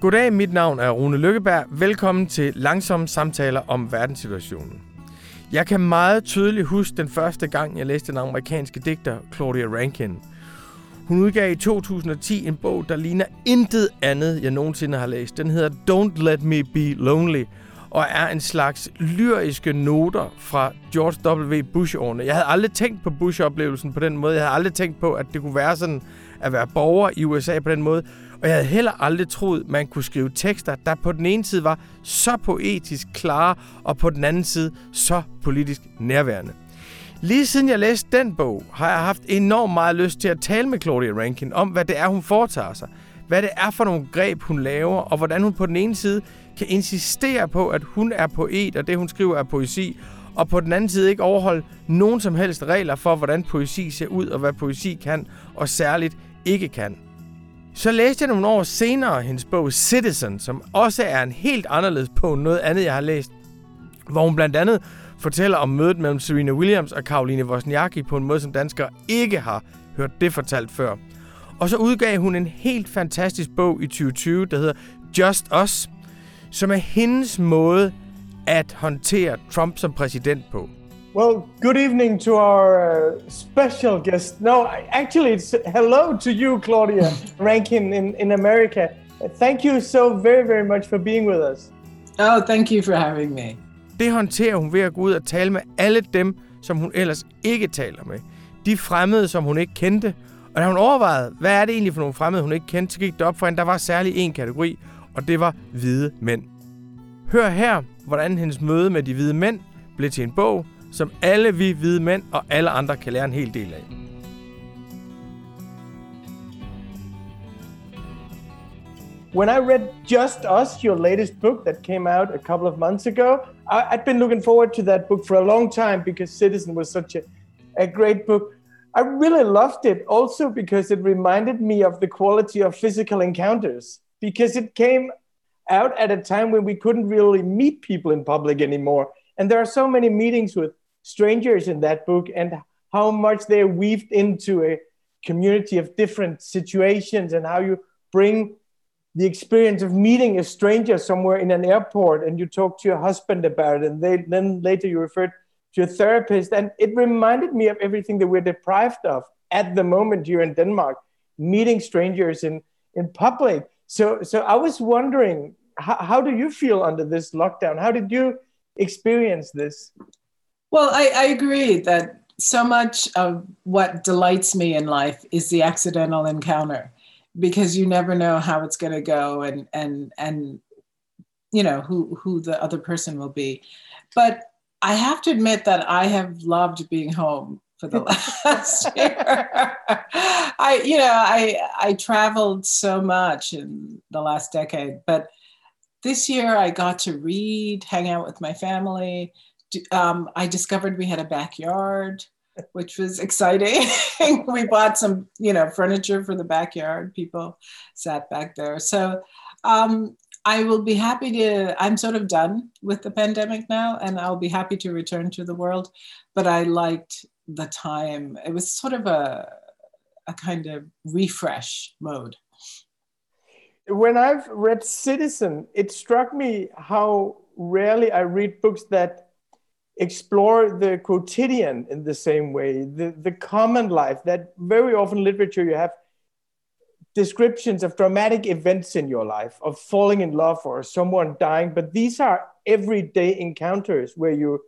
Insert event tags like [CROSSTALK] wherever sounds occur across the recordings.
Goddag, mit navn er Rune Lykkeberg. Velkommen til Langsomme Samtaler om Verdenssituationen. Jeg kan meget tydeligt huske den første gang, jeg læste den amerikanske digter Claudia Rankin. Hun udgav i 2010 en bog, der ligner intet andet, jeg nogensinde har læst. Den hedder Don't Let Me Be Lonely, og er en slags lyriske noter fra George W. Bush-årene. Jeg havde aldrig tænkt på Bush-oplevelsen på den måde. Jeg havde aldrig tænkt på, at det kunne være sådan at være borger i USA på den måde. Og jeg havde heller aldrig troet, man kunne skrive tekster, der på den ene side var så poetisk klare, og på den anden side så politisk nærværende. Lige siden jeg læste den bog, har jeg haft enormt meget lyst til at tale med Claudia Rankin om, hvad det er, hun foretager sig. Hvad det er for nogle greb, hun laver, og hvordan hun på den ene side kan insistere på, at hun er poet, og det, hun skriver, er poesi, og på den anden side ikke overholde nogen som helst regler for, hvordan poesi ser ud, og hvad poesi kan, og særligt ikke kan. Så læste jeg nogle år senere hendes bog Citizen, som også er en helt anderledes bog end noget andet, jeg har læst. Hvor hun blandt andet fortæller om mødet mellem Serena Williams og Karoline Wozniacki på en måde, som danskere ikke har hørt det fortalt før. Og så udgav hun en helt fantastisk bog i 2020, der hedder Just Us, som er hendes måde at håndtere Trump som præsident på. Well, good evening to our uh, special guest. No, actually, it's hello to you, Claudia [LAUGHS] Rankin in, in America. Thank you so very, very much for being with us. Oh, thank you for having me. Det håndterer hun ved at gå ud og tale med alle dem, som hun ellers ikke taler med. De fremmede, som hun ikke kendte. Og da hun overvejede, hvad er det egentlig for nogle fremmede, hun ikke kendte, så gik det op for hende, der var særlig en kategori, og det var hvide mænd. Hør her, hvordan hendes møde med de hvide mænd blev til en bog, som alle vi hvide mænd og alle andre kan lære en hel del af. When I read Just Us, your latest book that came out a couple of months ago, I, I'd been looking forward to that book for a long time because Citizen was such a, a great book. I really loved it also because it reminded me of the quality of physical encounters because it came out at a time when we couldn't really meet people in public anymore. And there are so many meetings with strangers in that book and how much they're weaved into a community of different situations and how you bring the experience of meeting a stranger somewhere in an airport and you talk to your husband about it and they, then later you referred to a therapist. And it reminded me of everything that we're deprived of at the moment here in denmark meeting strangers in, in public. So so i was wondering how, how do you feel under this lockdown? How did you experience this well, I, I agree that so much of what delights me in life is the accidental encounter because you never know how it's going to go and and and you know who who the other person will be. But i have to admit that i have loved being home for the [LAUGHS] last year. I you know i i traveled so much in the last decade but this year i got to read hang out with my family um, I discovered we had a backyard, which was exciting. [LAUGHS] we bought some, you know, furniture for the backyard. People sat back there. So um, I will be happy to. I'm sort of done with the pandemic now, and I'll be happy to return to the world. But I liked the time. It was sort of a a kind of refresh mode. When I've read Citizen, it struck me how rarely I read books that explore the quotidian in the same way, the, the common life, that very often literature you have descriptions of dramatic events in your life, of falling in love or someone dying, but these are everyday encounters where you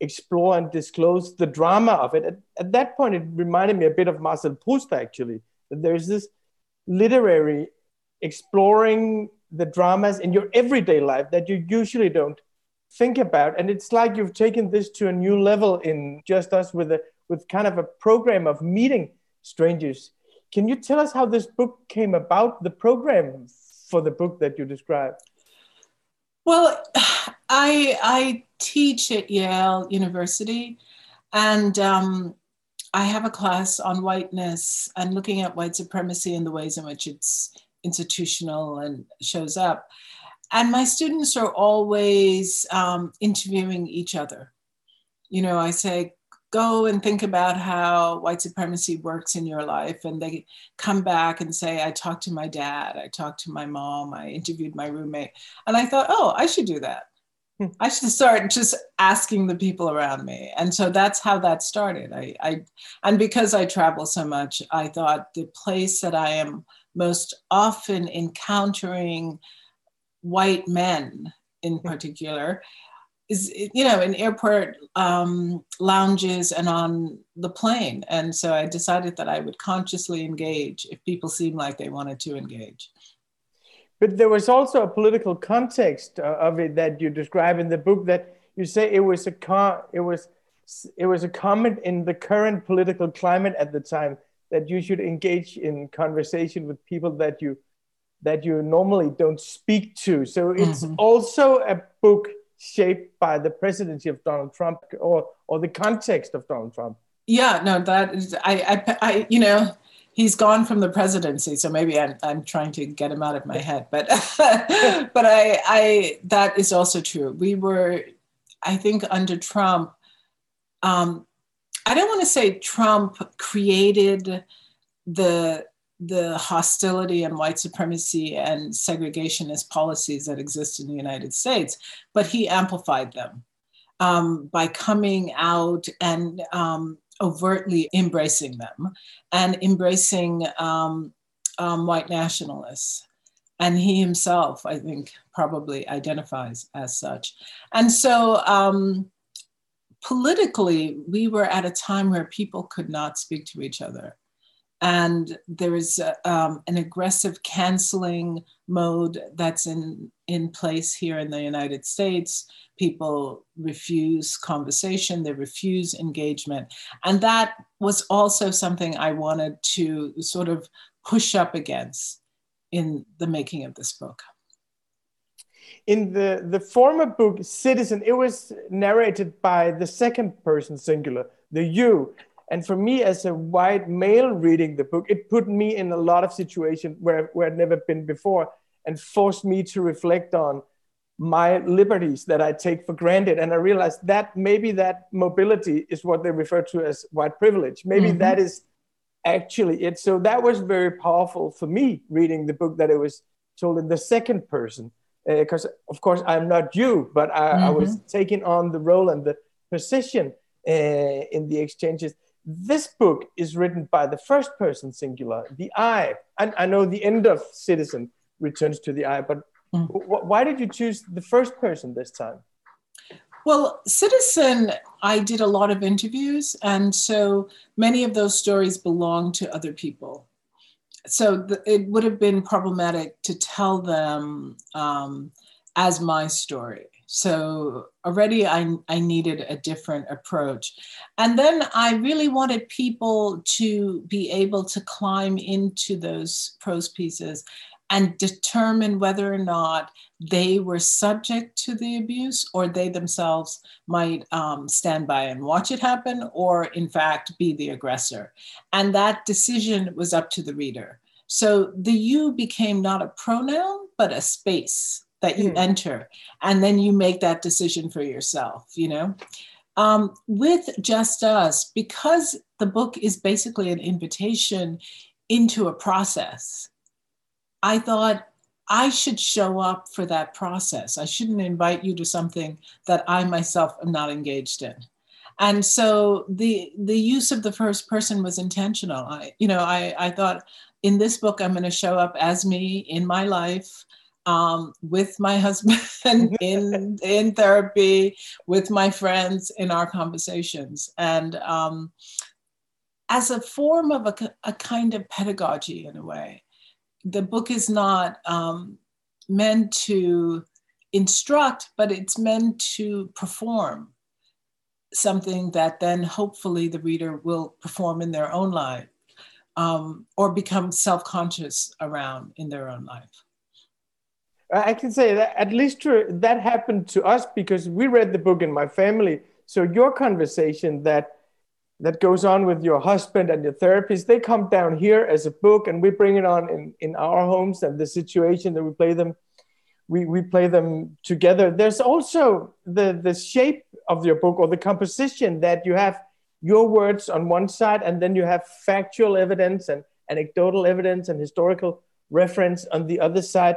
explore and disclose the drama of it. At, at that point, it reminded me a bit of Marcel Proust, actually, that there's this literary exploring the dramas in your everyday life that you usually don't think about. And it's like you've taken this to a new level in Just Us with a with kind of a program of meeting strangers. Can you tell us how this book came about, the program for the book that you described? Well, [SIGHS] I I teach at Yale University, and um, I have a class on whiteness and looking at white supremacy and the ways in which it's institutional and shows up and my students are always um, interviewing each other. You know, I say, go and think about how white supremacy works in your life. And they come back and say i talked to my dad i talked to my mom i interviewed my roommate. And i thought oh i should do that. Hmm. i should start just asking the people around me. And so that's how that started. I, I and because i travel so much i thought the place that i am most often encountering white men in particular is you know in airport um, lounges and on the plane. And so i decided that i would consciously engage if people seemed like they wanted to engage. But there was also a political context uh, of it that you describe in the book that you say it was a con- it was it was a comment in the current political climate at the time that you should engage in conversation with people that you that you normally don't speak to so it's mm-hmm. also a book shaped by the presidency of Donald Trump or or the context of Donald Trump. Yeah, no, that is I I, I you know he's gone from the presidency, so maybe I'm I'm trying to get him out of my head, but [LAUGHS] but I I that is also true. We were, I think, under Trump. Um, I don't want to say Trump created the the hostility and white supremacy and segregationist policies that exist in the United States, but he amplified them um, by coming out and um, overtly embracing them and embracing um, um white nationalists. And he himself, I think, probably identifies as such. And so, um, politically, we were at a time where people could not speak to each other and there is um, an aggressive canceling mode that's in in place here in the United States. People refuse conversation, they refuse engagement, and that was also something I wanted to sort of push up against in the making of this book. In the the former book, Citizen, it was narrated by the second person singular, the you, and for me, as a white male reading the book, it put me in a lot of situations where, where I'd never been before and forced me to reflect on my liberties that I take for granted. And I realized that maybe that mobility is what they refer to as white privilege. Maybe mm-hmm. that is actually it. So that was very powerful for me reading the book that it was told in the second person. Because, uh, of course, I'm not you, but I, mm-hmm. I, was mm-hmm. taking on the role and the position uh, in the exchanges this book is written by the first person singular, the I. And I know the end of Citizen returns to the I, but mm. why did you choose the first person this time? Well, Citizen, I did a lot of interviews, and so many of those stories belong to other people. So the, it would have been problematic to tell them um, as my story. So already I, I needed a different approach. And then I really wanted people to be able to climb into those prose pieces and determine whether or not they were subject to the abuse or they themselves might um, stand by and watch it happen or in fact be the aggressor. And that decision was up to the reader. So the you became not a pronoun but a space that you mm. enter and then you make that decision for yourself you know? Um, with just us because the book is basically an invitation into a process i thought i should show up for that process. I shouldn't invite you to something that i myself am not engaged in. And so the the use of the first person was intentional. I you know i i thought in this book i'm going to show up as me in my life um, with my husband [LAUGHS] in in therapy, with my friends in our conversations, and um, as a form of a, a, kind of pedagogy in a way. The book is not um, meant to instruct, but it's meant to perform something that then hopefully the reader will perform in their own life um, or become self conscious around in their own life. I can say that at least that happened to us because we read the book in my family. So your conversation that that goes on with your husband and your therapist, they come down here as a book, and we bring it on in, in our homes and the situation that we play them. We, we play them together. There's also the the shape of your book or the composition that you have your words on one side, and then you have factual evidence and anecdotal evidence and historical reference on the other side.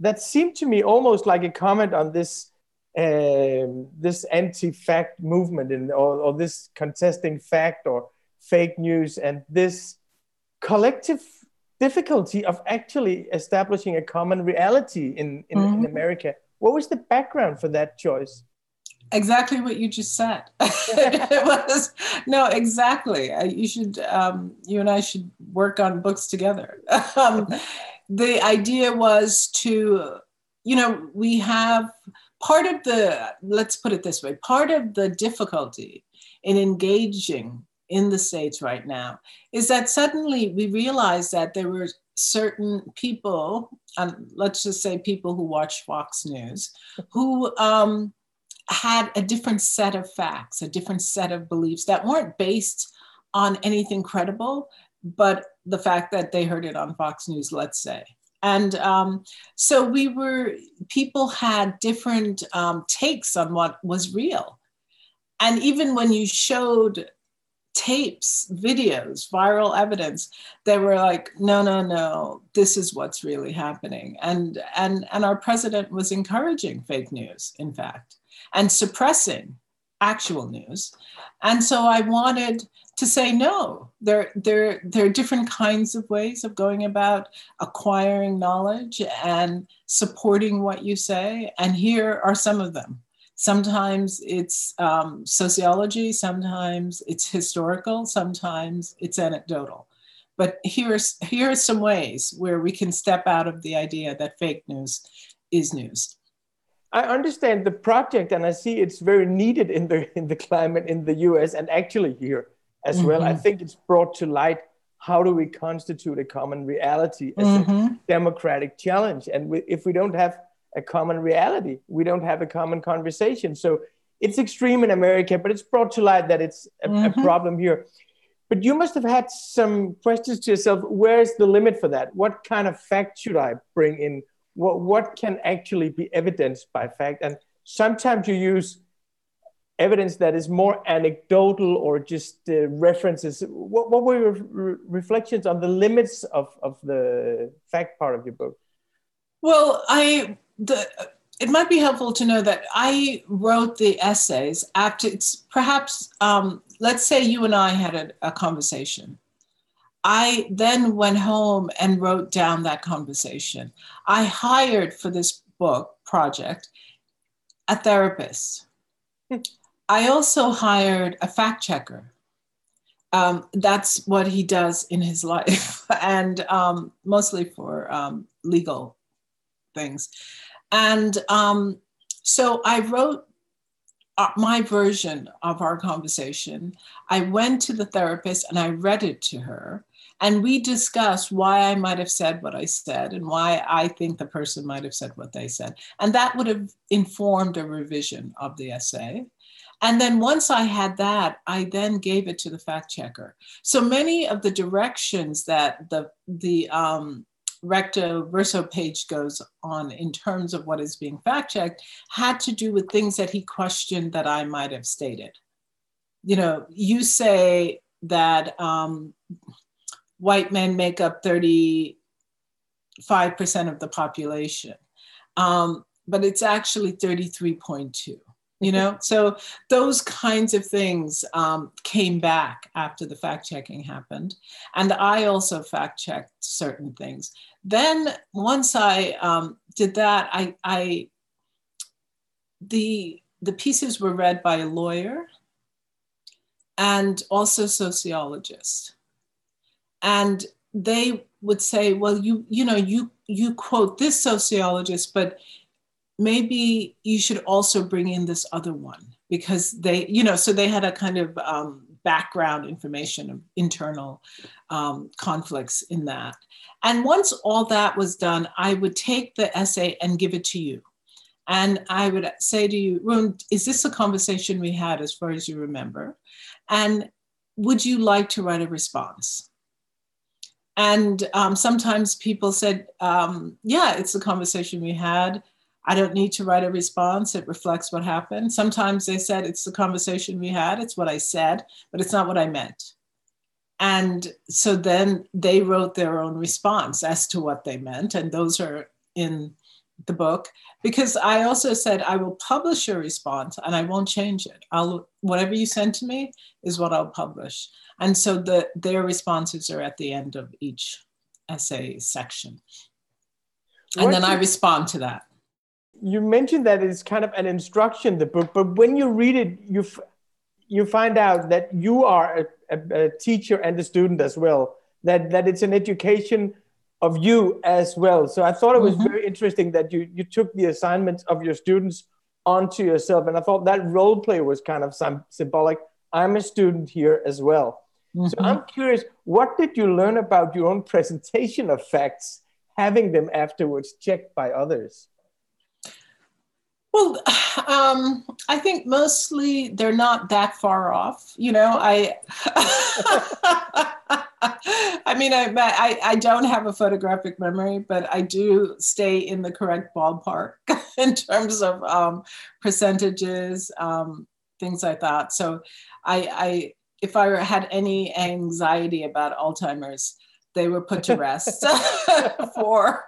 That seemed to me almost like a comment on this um, this anti-fact movement in, or, or this contesting fact or fake news and this collective difficulty of actually establishing a common reality in, in, mm-hmm. in America. What was the background for that choice? Exactly what you just said. [LAUGHS] [LAUGHS] it was no, exactly. You should, um, you and I should work on books together. [LAUGHS] um, the idea was to, you know, we have part of the. Let's put it this way: part of the difficulty in engaging in the States right now is that suddenly we realized that there were certain people, um, let's just say people who watch Fox News, who um, had a different set of facts, a different set of beliefs that weren't based on anything credible, but the fact that they heard it on Fox News, let's say. And um, so we were, people had different um, takes on what was real. And even when you showed tapes, videos, viral evidence, they were like, no, no, no, this is what's really happening. And and and our president was encouraging fake news, in fact, and suppressing actual news. And so I wanted to say no. There, there, there are different kinds of ways of going about acquiring knowledge and supporting what you say. And here are some of them. Sometimes it's um, sociology, sometimes it's historical, sometimes it's anecdotal. But here's, here are some ways where we can step out of the idea that fake news is news. I understand the project and I see it's very needed in the in the climate in the US and actually here as mm-hmm. well. I mm-hmm. think it's brought to light how do we constitute a common reality as mm-hmm. a democratic challenge and we, if we don't have a common reality. We don't have a common conversation. So it's extreme in America, but it's brought to light that it's a, mm-hmm. a problem here. But you must have had some questions to yourself. Where's the limit for that? What kind of fact should I bring in? What, what can actually be evidenced by fact? And sometimes you use evidence that is more anecdotal or just uh, references. What, what were your re- reflections on the limits of, of the fact part of your book? Well, I the it might be helpful to know that I wrote the essays after it's perhaps um, let's say you and I had a, a conversation. I then went home and wrote down that conversation. I hired for this book project a therapist. I also hired a fact checker. Um, that's what he does in his [LAUGHS] life, and um, mostly for um, legal things. And um, so I wrote uh, my version of our conversation. I went to the therapist and I read it to her. And we discussed why I might have said what I said and why I think the person might have said what they said. And that would have informed a revision of the essay. And then once I had that, I then gave it to the fact checker. So many of the directions that the the um, recto verso page goes on in terms of what is being fact checked had to do with things that he questioned that I might have stated. You know, you say that um, white men make up 35% of the population, um, but it's actually 33.2 you know? So those kinds of things um, came back after the fact checking happened. And i also fact checked certain things. Then once i um, did that i i the the pieces were read by a lawyer and also sociologists and they would say well you you know you you quote this sociologist but maybe you should also bring in this other one because they, you know, so they had a kind of um, background information of internal um, conflicts in that. And once all that was done, I would take the essay and give it to you. And I would say to you, Rune, is this a conversation we had as far as you remember? And would you like to write a response? And um, sometimes people said, um, yeah, it's the conversation we had I don't need to write a response. It reflects what happened. Sometimes they said it's the conversation we had, it's what I said, but it's not what I meant. And so then they wrote their own response as to what they meant. And those are in the book because I also said I will publish your response and I won't change it. I'll whatever you send to me is what I'll publish. And so the their responses are at the end of each essay section. And what then I respond to that. You mentioned that it's kind of an instruction, the book, but when you read it, you f- you find out that you are a, a, a teacher and a student as well. That that it's an education of you as well. So I thought it was mm-hmm. very interesting that you you took the assignments of your students onto yourself, and I thought that role play was kind of some symbolic. I'm a student here as well. Mm-hmm. So I'm curious, what did you learn about your own [LAUGHS] presentation of facts, having them afterwards checked by others? Well, [SIGHS] um, I think mostly they're not that far off. You know, I, [LAUGHS] [LAUGHS] [LAUGHS] I mean, I, I, I don't have a photographic memory, but I do stay in the correct ballpark [LAUGHS] in terms of um, percentages, um, things like that. So, I, I, if I had any anxiety about Alzheimer's, they were put to rest [LAUGHS] for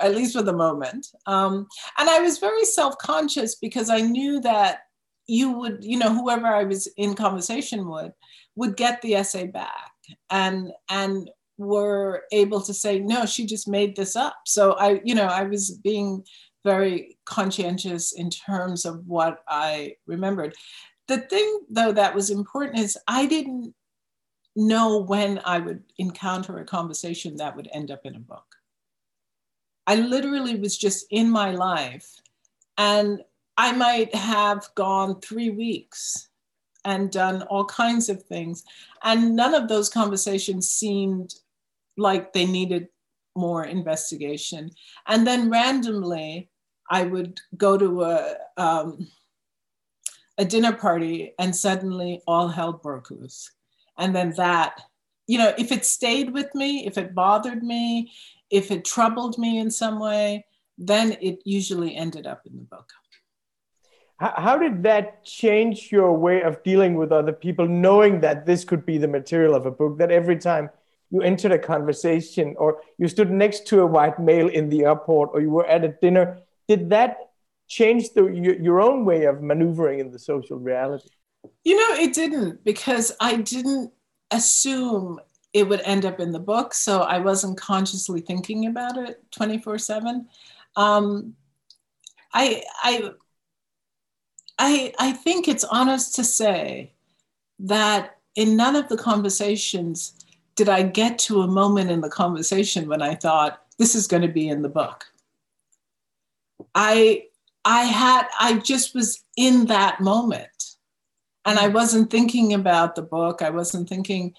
at least for the moment. Um, and I was very self conscious because I knew that you would, you know, whoever I was in conversation with would get the essay back and and were able to say, no, she just made this up. So I, you know, I was being very conscientious in terms of what I remembered. The thing, though, that was important is I didn't know when I would encounter a conversation that would end up in a book. I literally was just in my life, and I might have gone three weeks and done all kinds of things. And none of those conversations seemed like they needed more investigation. And then randomly, I would go to a, um, a dinner party and suddenly all hell broke loose and then that you know if it stayed with me if it bothered me if it troubled me in some way then it usually ended up in the book how did that change your way of dealing with other people knowing that this could be the material of a book that every time you entered a conversation or you stood next to a white male in the airport or you were at a dinner did that change the, your own way of maneuvering in the social reality you know, it didn't because I didn't assume it would end up in the book. So I wasn't consciously thinking about it 24 7. Um, I, I, I, I think it's honest to say that in none of the conversations did I get to a moment in the conversation when I thought, this is going to be in the book. I, I had, I just was in that moment and i wasn't thinking about the book i wasn't thinking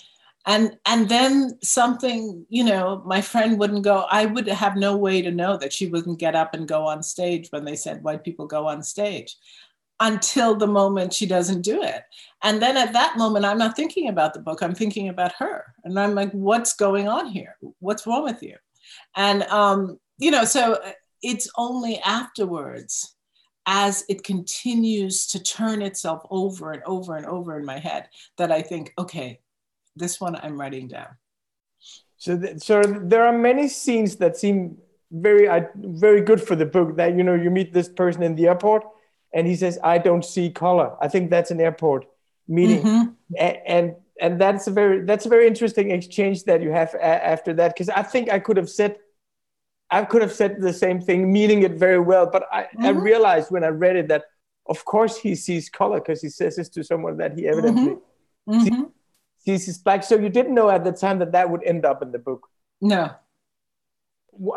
and and then something you know my friend wouldn't go i would have no way to know that she wouldn't get up and go on stage when they said white people go on stage until the moment she doesn't do it and then at that moment i'm not thinking about the book i'm thinking about her and i'm like what's going on here what's wrong with you and um you know so it's only afterwards as it continues to turn itself over and over and over in my head that I think, okay, this one I'm writing down. So, th- so there are many scenes that seem very, uh, very good for the book. That you know, you meet this person in the airport, and he says, "I don't see color." I think that's an airport meeting, mm-hmm. a- and and that's a very that's a very interesting exchange that you have a- after that. Because I think I could have said I could have said the same thing, meaning it very well, but I, mm-hmm. I realized when I read it that, of course, he sees color because he says this to someone that he evidently mm-hmm. mm-hmm. sees, sees black. So you didn't know at the time that that would end up in the book. No.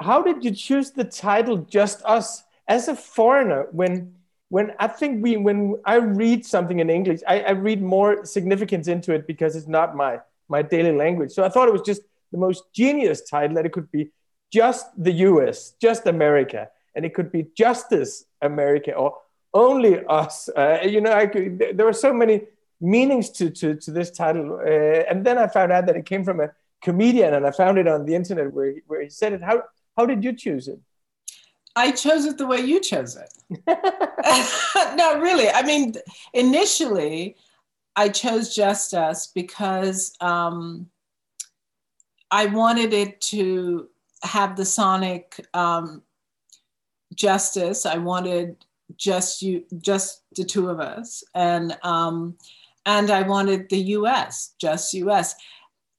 How did you choose the title "Just Us" as a foreigner? When when I think we when I read something in English, I, I read more significance into it because it's not my my daily language. So I thought it was just the most genius title that it could be just the US, just America, and it could be Justice America or only us. Uh, you know, I could, there were so many meanings to, to, to this title. Uh, and then I found out that it came from a comedian, and I found it on the internet where, where he said it. How, how did you choose it? I chose it the way you chose it. [LAUGHS] [LAUGHS] no, really. I mean, initially, I chose Just Us because um, I wanted it to have the sonic um, justice. I wanted just you, just the two of us, and um, and I wanted the U.S. just U.S.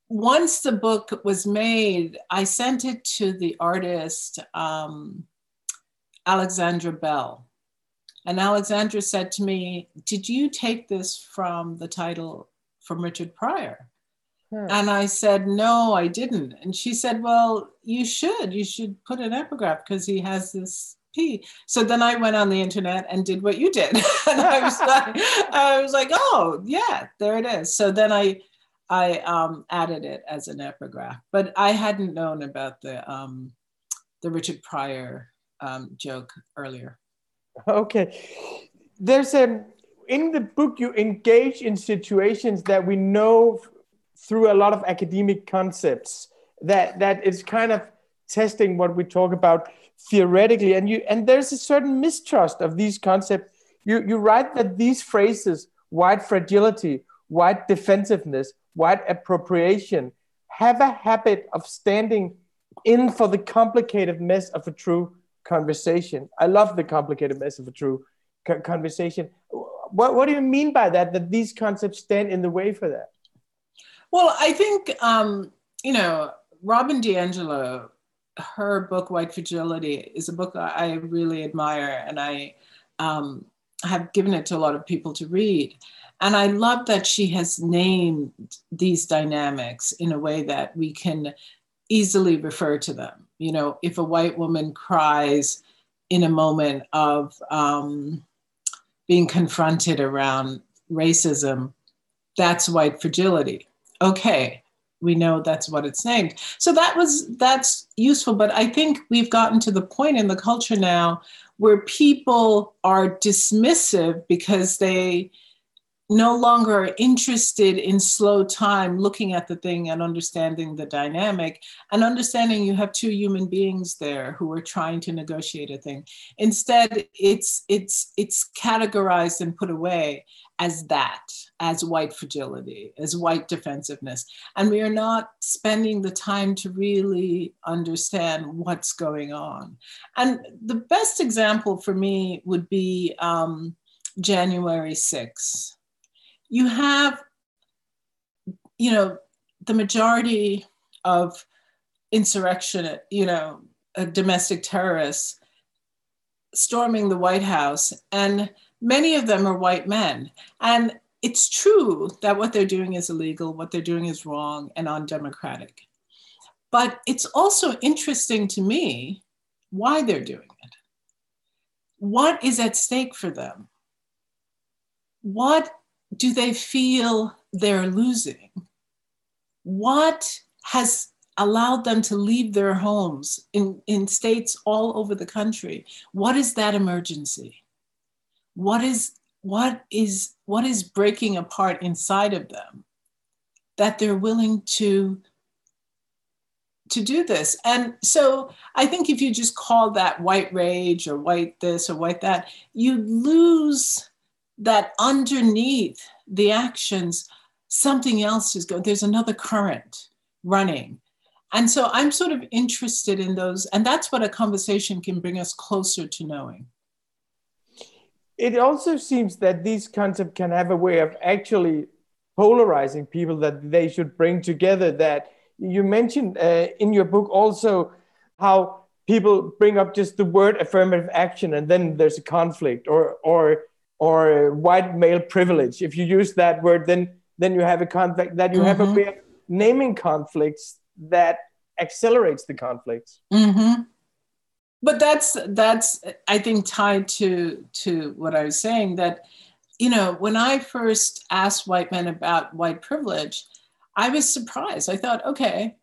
Once the book was made, I sent it to the artist um, Alexandra Bell, and Alexandra said to me, "Did you take this from the title from Richard Pryor?" Hmm. And I said, no, I didn't. And she said, well, you should. You should put an epigraph because he has this P. So then I went on the internet and did what you did. [LAUGHS] and I was like, [LAUGHS] I was like, oh yeah, there it is. So then I I um, added it as an epigraph, but I hadn't known about the um, the Richard Pryor um, joke earlier. Okay, there's a in the book you engage in situations that we know through a lot of academic concepts that that is kind of testing what we talk about theoretically. And you and there's a certain mistrust of these concepts. You you write that these phrases white fragility white defensiveness white appropriation have a habit of standing in for the complicated mess of a true conversation i love the complicated mess of a true conversation what, what do you mean by that that these concepts stand in the way for that well, I think, um, you know, Robin DiAngelo, her book, White Fragility, is a book I really admire. And I um, have given it to a lot of people to read. And I love that she has named these dynamics in a way that we can easily refer to them. You know, if a white woman cries in a moment of um, being confronted around racism, that's white fragility. Okay we know that's what it's named so that was that's useful but i think we've gotten to the point in the culture now where people are dismissive because they no longer interested in slow time looking at the thing and understanding the dynamic and understanding you have two human beings there who are trying to negotiate a thing. Instead it's it's it's categorized and put away as that as white fragility as white defensiveness. And we are not spending the time to really understand what's going on. And the best example for me would be um, january 6th you have, you know, the majority of insurrection, you know, uh, domestic terrorists storming the White House, and many of them are white men. And it's true that what they're doing is illegal, what they're doing is wrong and undemocratic. But it's also interesting to me why they're doing it. What is at stake for them? What do they feel they're losing? What has allowed them to leave their homes in, in states all over the country? What is that emergency? What is what is what is breaking apart inside of them that they're willing to to do this and so i think if you just call that white rage or white this or white that you lose that underneath the actions, something else is going, there's another current running. And so I'm sort of interested in those, and that's what a conversation can bring us closer to knowing. It also seems that these concepts can have a way of actually polarizing people that they should bring together. That you mentioned uh, in your book also how people bring up just the word affirmative action and then there's a conflict or or or white male privilege. If you use that word, then then you have a conflict. That you mm-hmm. have a mm-hmm. way of naming conflicts that accelerates the conflicts. Mm-hmm. But that's that's I think tied to to what I was saying that you know when I first asked white men about white privilege, I was surprised. I thought, okay,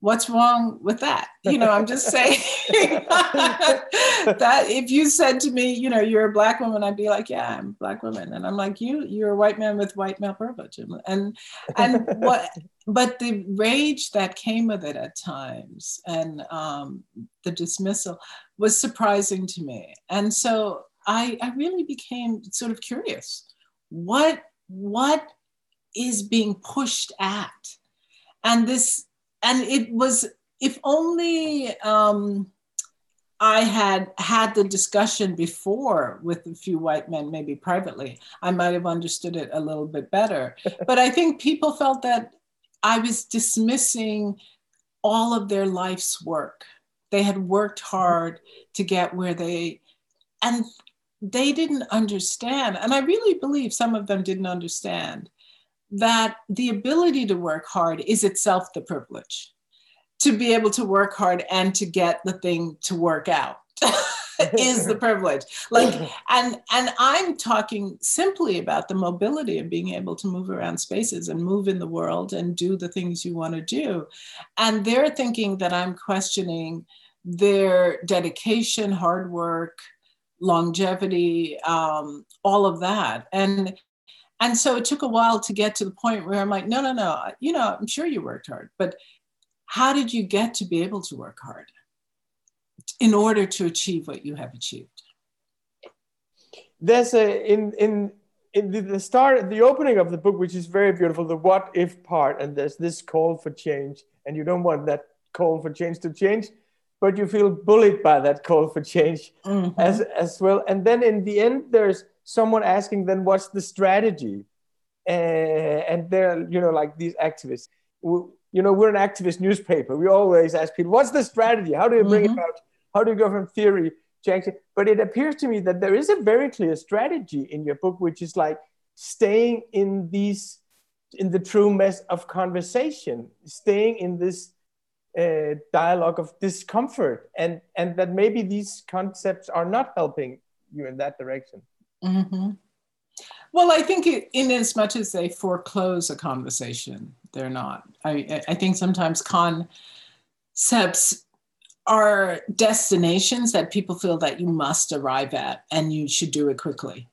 what's wrong with that? You know i'm just saying [LAUGHS] that if you said to me you know you're a black woman i'd be like yeah i'm a black woman. And i'm like you you're a white man with white male privilege. And and what [LAUGHS] but the rage that came with it at times and um, the dismissal was surprising to me. And so I, I really became sort of curious. What what is being pushed at? And this and it was if only um, I had had the discussion before with a few white men, maybe privately, I might have understood it a little bit better. [LAUGHS] but I think people felt that I was dismissing all of their life's work. They had worked hard to get where they, and they didn't understand. And I really believe some of them didn't understand that the ability to work hard is itself the privilege. To be able to work hard and to get the thing to work out [LAUGHS] is the privilege. Like [LAUGHS] and and i'm talking simply about the mobility of being able to move around spaces and move in the world and do the things you want to do. And they're thinking that i'm questioning their dedication hard work longevity um, all of that. And and so it took a while to get to the point where i'm like no no no you know i'm sure you worked hard but how did you get to be able to work hard in order to achieve what you have achieved? There's a in in in the, the start, the opening of the book, which is very beautiful, the what if part, and there's this call for change, and you don't want that call for change to change, but you feel bullied by that call for change mm-hmm. as as well. And then in the end, there's someone asking, then what's the strategy? Uh, and they're you know like these activists you know, we're an activist newspaper. We always ask people, what's the strategy? How do you bring mm-hmm. about? How do you go from theory to action? But it appears to me that there is a very clear strategy in your book, which is like staying in these, in the true mess of conversation, staying in this uh, dialogue of discomfort, and and that maybe these concepts are not helping you in that direction. Mm-hmm. Well, I think it, in as much as they foreclose a conversation, they're not. I, I think sometimes concepts are destinations that people feel that you must arrive at and you should do it quickly.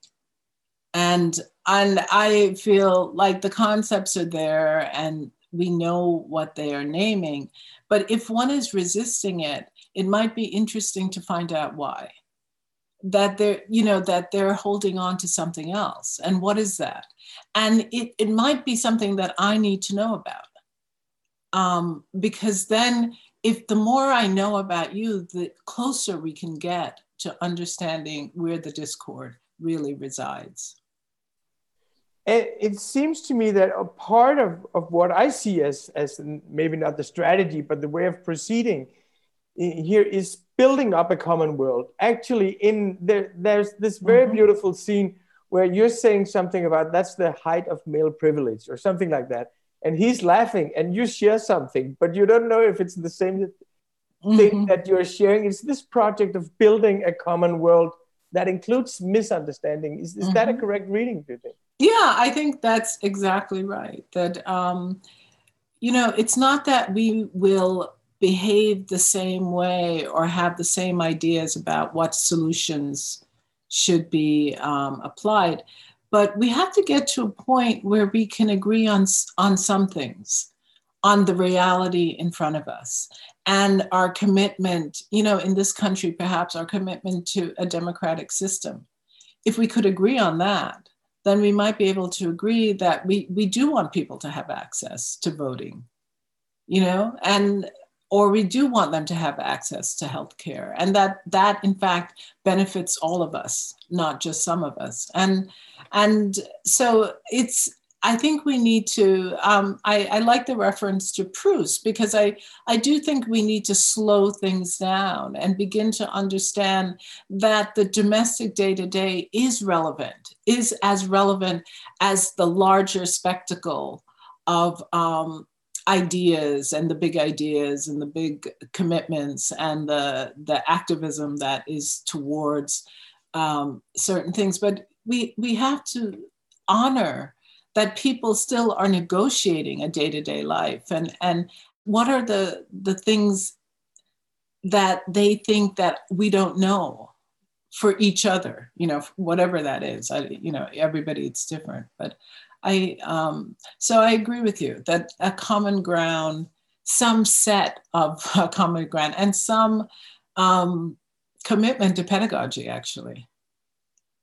And and I feel like the concepts are there and we know what they are naming. But if one is resisting it, it might be interesting to find out why that they're you know that they're holding on to something else. And what is that? And it, it might be something that i need to know about. Um, because then if the more i know about you the closer we can get to understanding where the discord really resides. It seems to me that a part of, of what i see as, as maybe not the strategy but the way of proceeding here is building up a common world. Actually, in there, there's this very mm-hmm. beautiful scene where you're saying something about that's the height of male privilege or something like that, and he's laughing, and you share something, but you don't know if it's the same mm-hmm. thing that you're sharing. It's this project of building a common world that includes misunderstanding. Is, is mm-hmm. that a mm-hmm. correct reading? Do you think? Yeah, I think that's exactly right. That um, you know, it's not that we will behave the same way or have the same ideas about what solutions should be um, applied. But we have to get to a point where we can agree on, on some things, on the reality in front of us, and our commitment, you know, in this country, perhaps our commitment to a democratic system. If we could agree on that, then we might be able to agree that we, we do want people to have access to voting, you know, and or we do want them to have access to health care and that that in fact benefits all of us not just some of us and and so it's I think we need to. Um, I, I, like the reference to Proust because I, I do think we need to slow things down and begin to understand that the domestic day to day is relevant, is as relevant as the larger spectacle of um, ideas and the big ideas and the big commitments and the the activism that is towards um, certain things. But we we have to honor that people still are negotiating a day-to-day life. And and what are the the things that they think that we don't know for each other you know whatever that is. I you know everybody it's different. But i um so i agree with you that a common ground some set of [LAUGHS] uh, common ground and some um commitment to pedagogy actually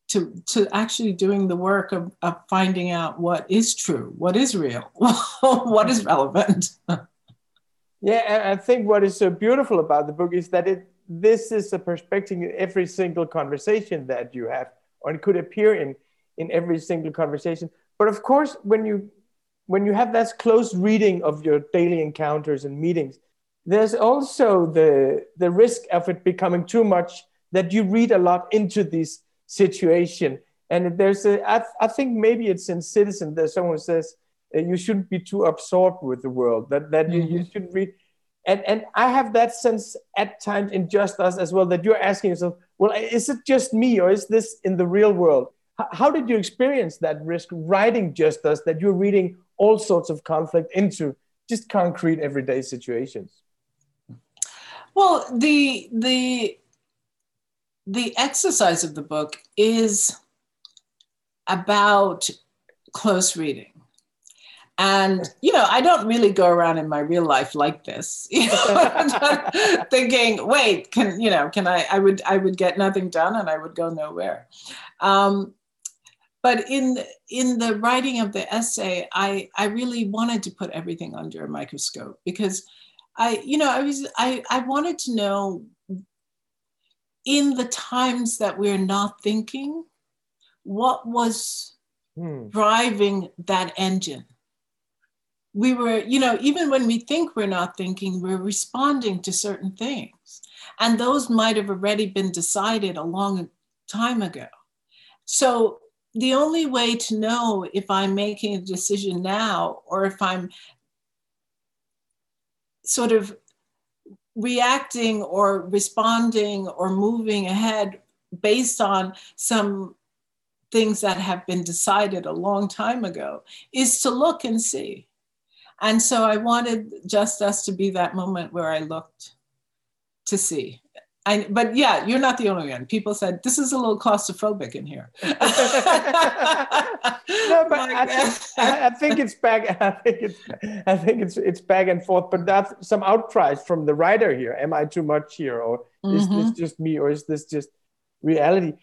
to to actually doing the work of, of finding out what is true what is real [LAUGHS] what is relevant. [LAUGHS] Yeah i think what is so beautiful about the book is that it this is a perspective in every single conversation that you have or it could appear in in every single conversation but of course when you when you have that close reading of your daily encounters and meetings there's also the the risk of it becoming too much that you read a lot into this situation. And there's a I, I think maybe it's in citizen that someone says uh, you shouldn't be too absorbed with the world that that mm-hmm. you, you should read. And and i have that sense at times in just us as well that you're asking yourself well is it just me or is this in the real world how did you experience that risk writing just us that you're reading all sorts of conflict into just concrete everyday situations well the the the exercise of the book is about close reading and you know, I don't really go around in my real life like this, [LAUGHS] you know, [LAUGHS] thinking, wait, can you know, can I? I would I would get nothing done, and I would go nowhere. Um, but in in the writing of the essay, I I really wanted to put everything under a microscope because I you know I was I I wanted to know in the times that we're not thinking, what was hmm. driving that engine we were, you know, even when we think we're not thinking, we're responding to certain things. And those might have already been decided a long time ago. So the only way to know if I'm making a decision now or if I'm sort of reacting or responding or moving ahead based on some things that have been decided a long time ago is to look and see and so I wanted just us to be that moment where I looked to see. I, but yeah, you're not the only one. People said this is a little claustrophobic in here. [LAUGHS] no, but [LAUGHS] I, I, think it's back. [LAUGHS] I think it's. I think it's it's back and forth. But that's some outcries from the writer here. Am I too much here, or is mm-hmm. this just me, or is this just reality?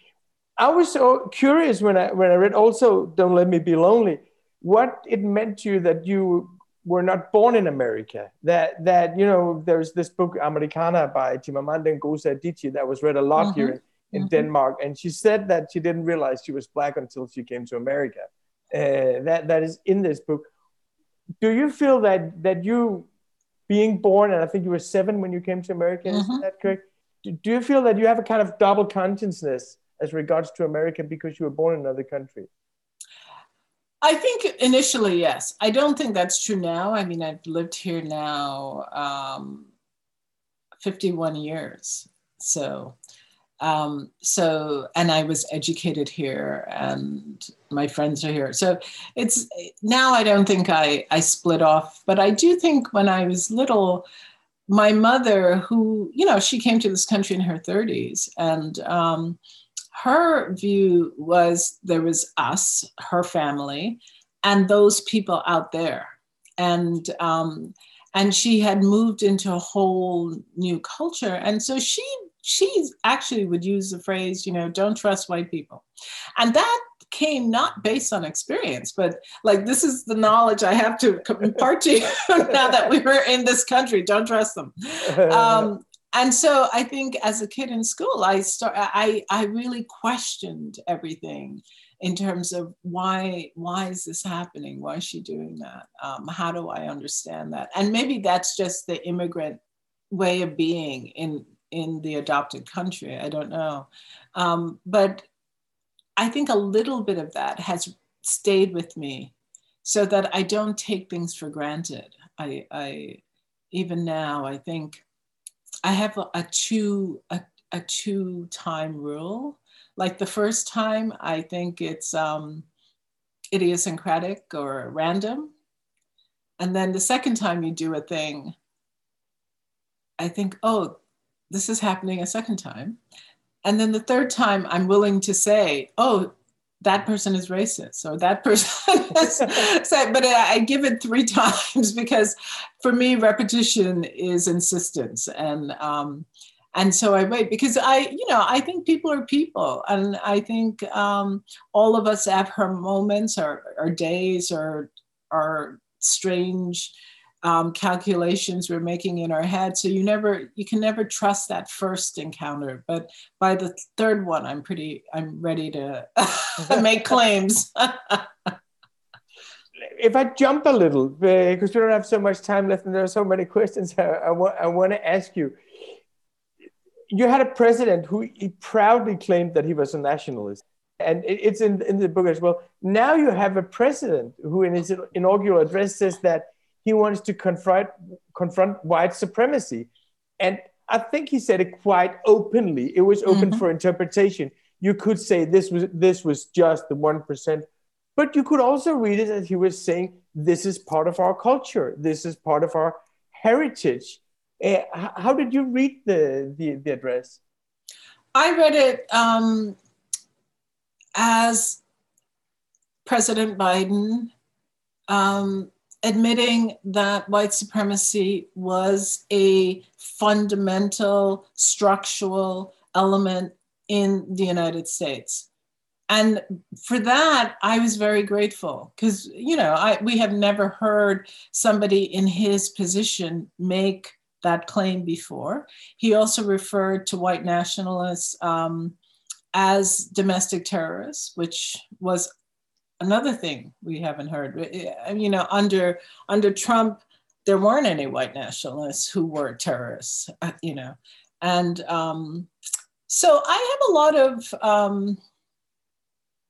I was so curious when I when I read also "Don't Let Me Be Lonely." What it meant to you that you were not born in America. That that you know, there's this book Americanah by Chimamanda Ngozi Adichie that was read a lot mm-hmm. here in, in mm-hmm. Denmark, and she said that she didn't realize she was black until she came to America. Uh, that that is in this book. Do you feel that that you being born, and I think you were seven when you came to America, mm-hmm. is that correct? Do, do you feel that you have a kind of double consciousness as regards to America because you were born in another country? I think initially, yes. I don't think that's true now. I mean, I've lived here now um, 51 years. So, um, so, and I was educated here and my friends are here. So it's now I don't think I, I split off, but I do think when I was little, my mother, who, you know, she came to this country in her 30s and, um, her view was there was us, her family, and those people out there. And um, and she had moved into a whole new culture. And so she she actually would use the phrase, you know, don't trust white people. And that came not based on experience, but like this is the knowledge I have to impart to you [LAUGHS] now that we were in this country. Don't trust them. [LAUGHS] Um, and so I think as a kid in school, I start I I really questioned everything in terms of why why is this happening? Why is she doing that? Um, how do I understand that? And maybe that's just the immigrant way of being in in the adopted country. I don't know, um, but I think a little bit of that has stayed with me, so that I don't take things for granted. I, I even now I think I have a, a two a, a two time rule. Like the first time, I think it's um, idiosyncratic or random, and then the second time you do a thing, I think, oh, this is happening a second time. And then the third time, I'm willing to say, oh, that person is racist or that person [LAUGHS] is [LAUGHS] so, but I give it three [LAUGHS] times because for me repetition is insistence. And um, and so I wait because I you know I think people are people. And I think um, all of us have her moments or, or days or or strange um, calculations we're making in our head. So you never, you can never trust that first encounter. But by the third one, I'm pretty, I'm ready to [LAUGHS] make claims. [LAUGHS] if I jump a little, because we don't have so much time left and there are so many questions [LAUGHS] I, I, wa- I want to ask you. You had a president who he proudly claimed that he was a nationalist. And it's in, in the book as well. Now you have a president who, in his inaugural address, says that he wants to confront confront white supremacy, and I think he said it quite openly. It was open mm-hmm. for interpretation. You could say this was this was just the one percent, but you could also read it as he was saying this is part of our culture. This is part of our heritage. Uh, how did you read the, the, the address? I read it um, as President Biden um, admitting that white supremacy was a fundamental structural element in the United States. And for that, I was very grateful because, you know, I, we have never heard somebody in his position make that claim before. He also referred to white nationalists um, as domestic terrorists, which was another thing we haven't heard. You know, under under Trump, there weren't any white nationalists who were terrorists. Uh, you know, and um, so I have a lot of um,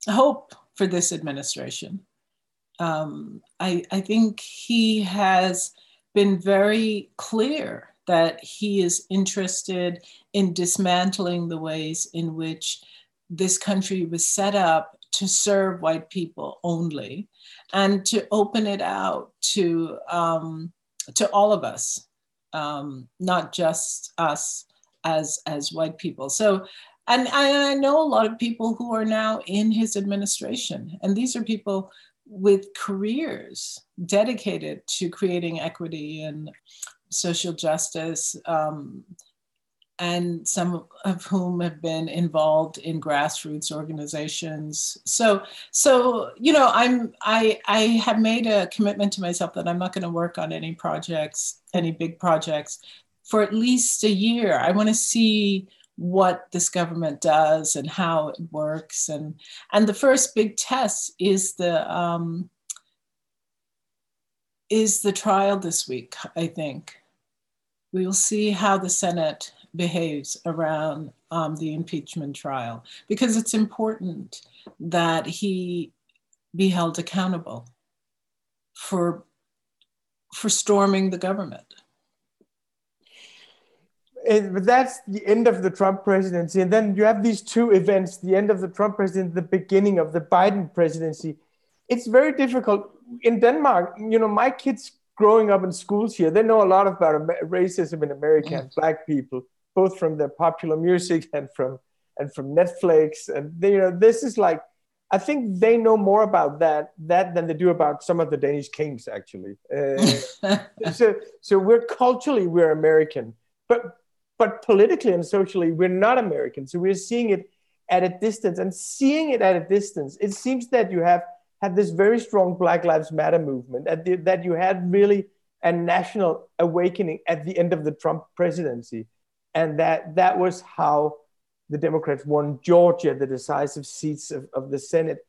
hope for this administration. Um, I, I think he has been very clear that he is interested in dismantling the ways in which this country was set up to serve white people only and to open it out to um, to all of us um, not just us as as white people. So and I, I know a lot of people who are now in his administration and these are people with careers dedicated to creating equity and social justice um, and some of whom have been involved in grassroots organizations. So, so you know, I'm I I have made a commitment to myself that I'm not going to work on any projects, any big projects, for at least a year. I want to see what this government does and how it works, and and the first big test is the um, is the trial this week. I think we will see how the Senate behaves around um, the impeachment trial because it's important that he be held accountable for for storming the government. But that's the end of the Trump presidency, and then you have these two events: the end of the Trump presidency, the beginning of the Biden presidency. It's very difficult in Denmark. You know, my kids growing up in schools here, they know a lot about racism in America and black people both from the popular music and from and from Netflix. And they, you know, this is like I think they know more about that that than they do about some of the Danish kings, actually. Uh, [LAUGHS] so, so we're culturally we're American, but but politically and socially we're not American. So we're seeing it at a distance, and seeing it at a distance, it seems that you have had this very strong Black Lives Matter movement, the, that you had really a national awakening at the end of the Trump presidency and that that was how the Democrats won Georgia, the decisive seats of, of the Senate.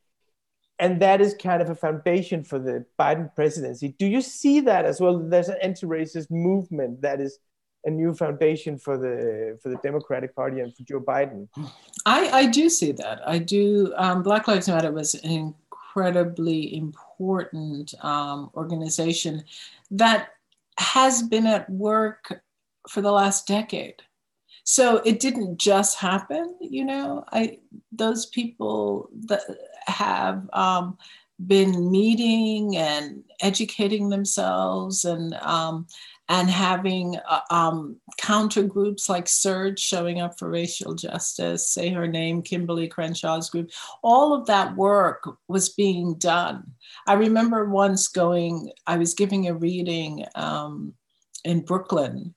And that is kind of a foundation for the Biden presidency. Do you see that as well? There's an anti-racist movement that is a new foundation for the for the Democratic Party and for Joe Biden. I, I do see that. I do. Um, Black Lives Matter was an incredibly important um, organization that has been at work for the last decade so it didn't just happen you know i those people that have um, been meeting and educating themselves and um, and having uh, um, counter groups like SURJ showing up for racial justice, Say Her Name, Kimberlé Crenshaw's group, all of that work was being done. I remember once going, I was giving a reading um, in Brooklyn,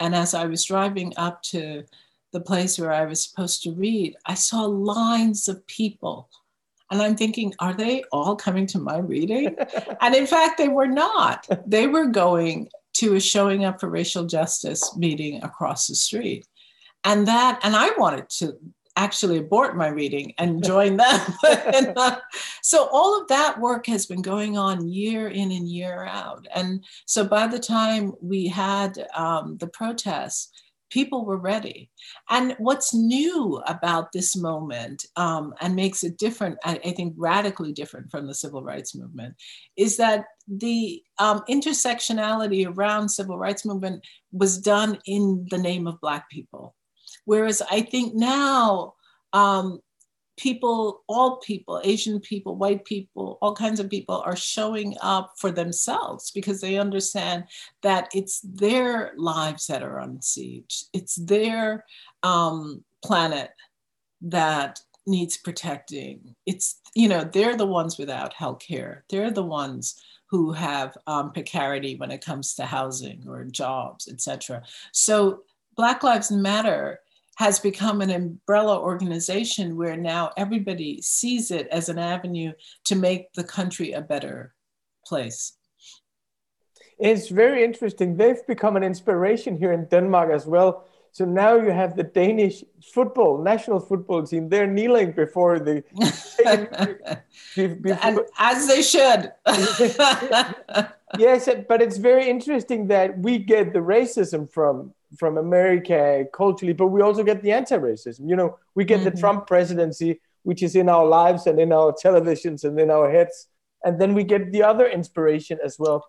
and as I was driving up to the place where I was supposed to read, I saw lines of people. And I'm thinking, are they all coming to my reading? [LAUGHS] and in fact, they were not. They were going to a showing up for racial justice meeting across the street. And that, and I wanted to actually abort my reading and join them. [LAUGHS] and, uh, so all of that work has been going on year in and year out. And so by the time we had um, the protests, people were ready. And what's new about this moment um, and makes it different, I, I, think radically different from the civil rights movement, is that the um, intersectionality around civil rights movement was done in the name of Black people. Whereas I think now um, people, all people, Asian people, white people, all kinds of people are showing up for themselves because they understand that it's their lives that are on siege. It's their um, planet that needs protecting. It's, you know, they're the ones without health care. They're the ones who have um, precarity when it comes to housing or jobs, etc. So Black Lives Matter has become an umbrella organization where now everybody sees it as an avenue to make the country a better place. It's very interesting. They've become an inspiration here in Denmark as well. So now you have the Danish football national football team. They're kneeling before the [LAUGHS] before. as they should. [LAUGHS] yes, but it's very interesting that we get the racism from from America culturally, but we also get the anti-racism. You know, we get mm-hmm. the Trump presidency, which is in our lives and in our [LAUGHS] televisions and in our heads, and then we get the other inspiration as well.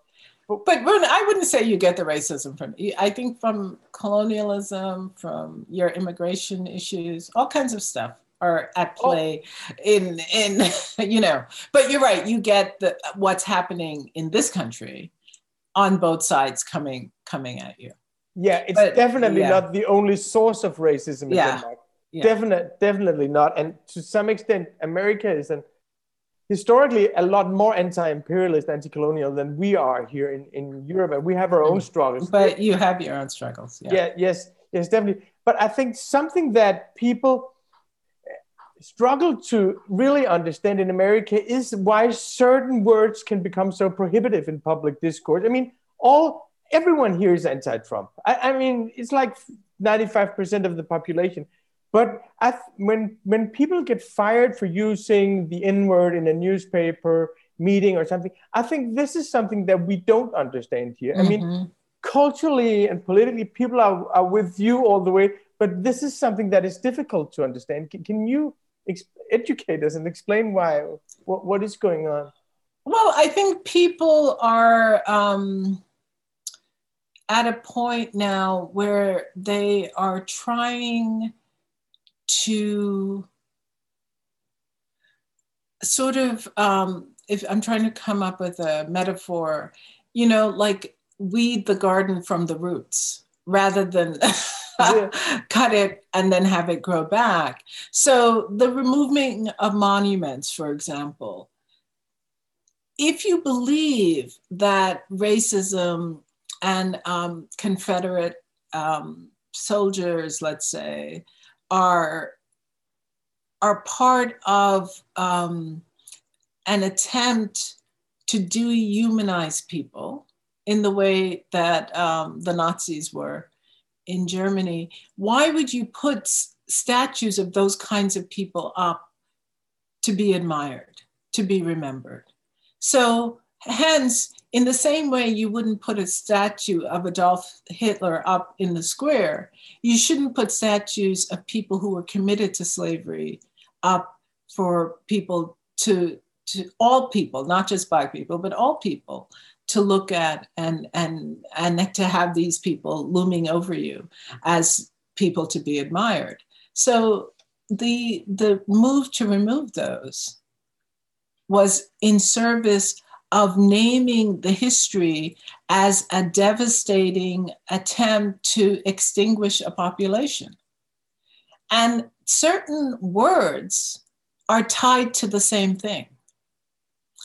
But, but I wouldn't say you get the racism from. I think from colonialism, from your immigration issues, all kinds of stuff are at oh. play oh. in in [LAUGHS] you know. But you're right. You get the what's happening in this country on both sides coming coming at you. Yeah, it's but, definitely yeah. not the only source of racism in yeah. Denmark. Yeah. Definitely, definitely not. And to some extent, America is an historically a lot more anti-imperialist, anti-colonial than we are here in, in Europe, and we have our own mm. struggles. But you have your own struggles. Yeah. yeah. Yes. Yes. Definitely. But I think something that people struggle to really understand in America is why certain words can become so prohibitive in public discourse. I mean, all everyone here is anti-Trump. I, I mean, it's like 95% of the population. But th- when when people get fired for using the N word in a newspaper meeting or something, I think this is something that we don't understand here. Mm-hmm. I mean, mm-hmm. culturally and politically, people are, are with you all the way, but this is something that is difficult to understand. Can, can you ex- educate us and explain why? What, what is going on? Well, I think people are. Um at a point now where they are trying to sort of um, if i'm trying to come up with a metaphor you know like weed the garden from the roots rather than [LAUGHS] cut it and then have it grow back. So the removing of monuments for example if you believe that racism and um, Confederate um, soldiers, let's say, are are part of um, an attempt to dehumanize people in the way that um, the Nazis were in Germany. Why would you put statues of those kinds of people up to be admired, to be remembered? So, hence, in the same way you wouldn't put a statue of Adolf Hitler up in the square, you shouldn't put statues of people who were committed to slavery up for people to, to all people, not just black people, but all people to look at and and and to have these people looming over you as people to be admired. So the the move to remove those was in service of naming the history as a devastating attempt to extinguish a population. And certain words are tied to the same thing.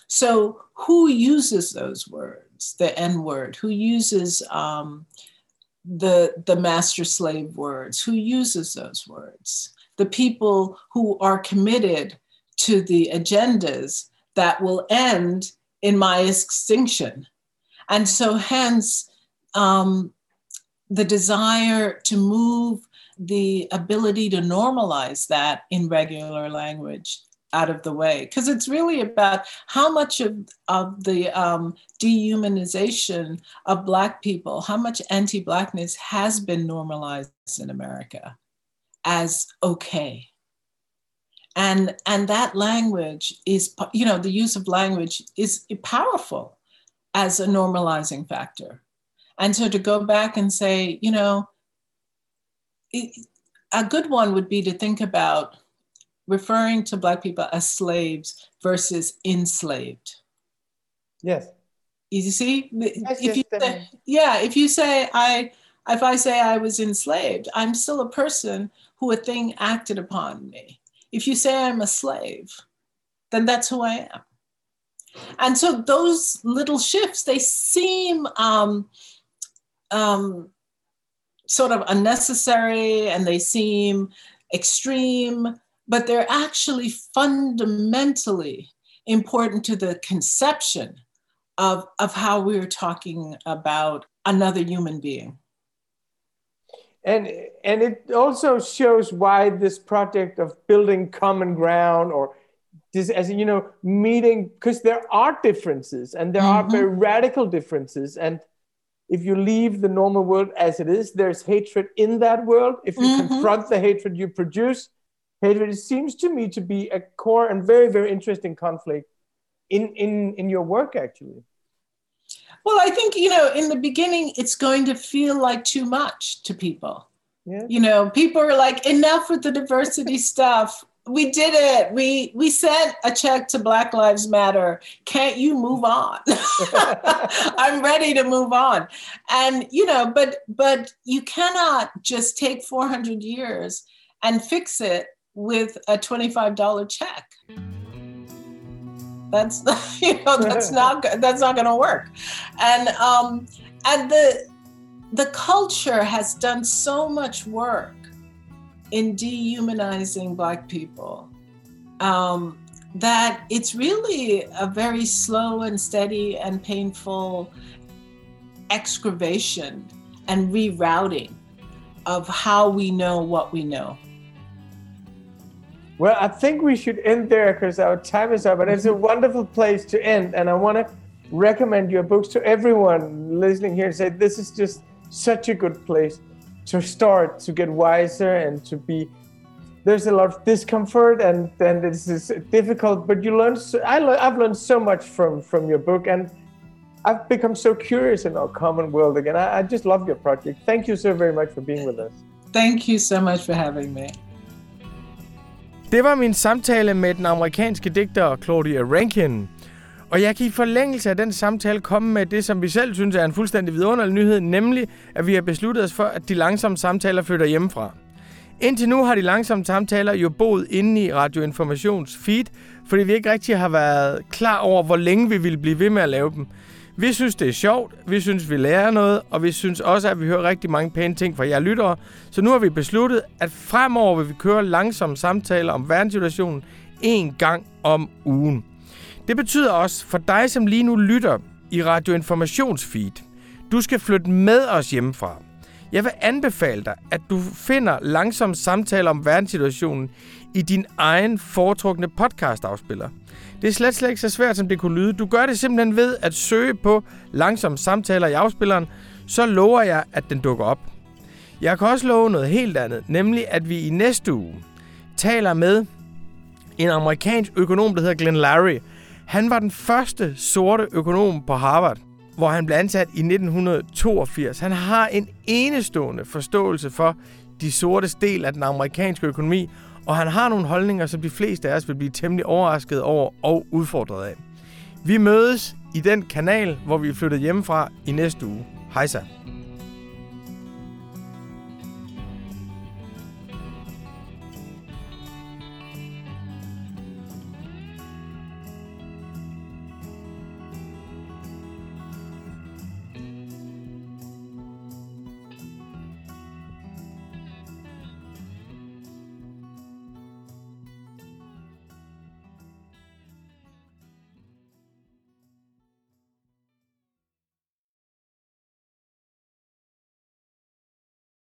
So, who uses those words? The N word? Who uses um, the, the master slave words? Who uses those words? The people who are committed to the agendas that will end in my extinction. And so, hence, um, the desire to move the ability to normalize that in regular language out of the way because it's really about how much of, of the um, dehumanization of black people how much anti-blackness has been normalized in america as okay and and that language is you know the use of language is powerful as a normalizing factor. And so to go back and say you know it, a good one would be to think about referring to black people as slaves versus enslaved. Yes. You see? Yes, if yes, you say, yeah if you say i if i say i was enslaved i'm still a person who a thing acted upon me if you say I'm a slave, then that's who I am. And so those little shifts, they seem um, um, sort of unnecessary and they seem extreme, but they're actually fundamentally important to the conception of, of how we're talking about another human being and and it also shows why this project of building common ground or this as you know meeting because there are differences and there mm-hmm. are very radical differences and if you leave the normal world as it is there's hatred in that world if you mm-hmm. confront the hatred you produce hatred it seems to me to be a core and very very interesting conflict in in in your work actually well, I think, you know, in the beginning, it's going to feel like too much to people. Yeah. You know, people are like, enough with the diversity [LAUGHS] stuff. We did it. We we sent a check to Black Lives Matter. Can't you move on? [LAUGHS] I'm ready to move on. And you know, but but you cannot just take 400 years and fix it with a $25 check that's [LAUGHS] you know that's [LAUGHS] not that's not going to work. And um and the the culture has done so much work in dehumanizing black people um, that it's really a very slow and steady and painful excavation and rerouting of how we know what we know well, I think we should end there because our time is up, but it's a mm-hmm. wonderful place to end. And I want to recommend your books to everyone listening here and say this is just such a good place to start to get wiser and to be there's a lot of discomfort and then this is difficult but you learn so, I le- i've learned so much from from your book and i've become so curious in our common world again. I, I just love your project. Thank you so very much for being with us. Thank you so much for having me Det var min samtale med den amerikanske digter Claudia Rankin. Og jeg kan i forlængelse af den samtale komme med det, som vi selv synes er en fuldstændig vidunderlig nyhed, nemlig at vi har besluttet os for, at de langsomme samtaler flytter hjemmefra. Indtil nu har de langsomme samtaler jo boet inde i Radioinformations feed, fordi vi ikke rigtig har været klar over, hvor længe vi ville blive ved med at lave dem. Vi synes, det er sjovt, vi synes, vi lærer noget, og vi synes også, at vi hører rigtig mange pæne ting fra jer lyttere. Så nu har vi besluttet, at fremover vil vi køre langsomme samtaler om verdenssituationen en gang om ugen. Det betyder også, for dig som lige nu lytter i radioinformationsfeed, du skal flytte med os hjemmefra. Jeg vil anbefale dig, at du finder langsomme samtaler om verdenssituationen i din egen foretrukne podcast-afspiller – det er slet, slet ikke så svært, som det kunne lyde. Du gør det simpelthen ved at søge på langsomme samtaler i afspilleren, så lover jeg, at den dukker op. Jeg kan også love noget helt andet, nemlig at vi i næste uge taler med en amerikansk økonom, der hedder Glenn Larry. Han var den første sorte økonom på Harvard, hvor han blev ansat i 1982. Han har en enestående forståelse for de sorte del af den amerikanske økonomi, og han har nogle holdninger, som de fleste af os vil blive temmelig overrasket over og udfordret af. Vi mødes i den kanal, hvor vi er flyttet hjemmefra i næste uge. Hej så.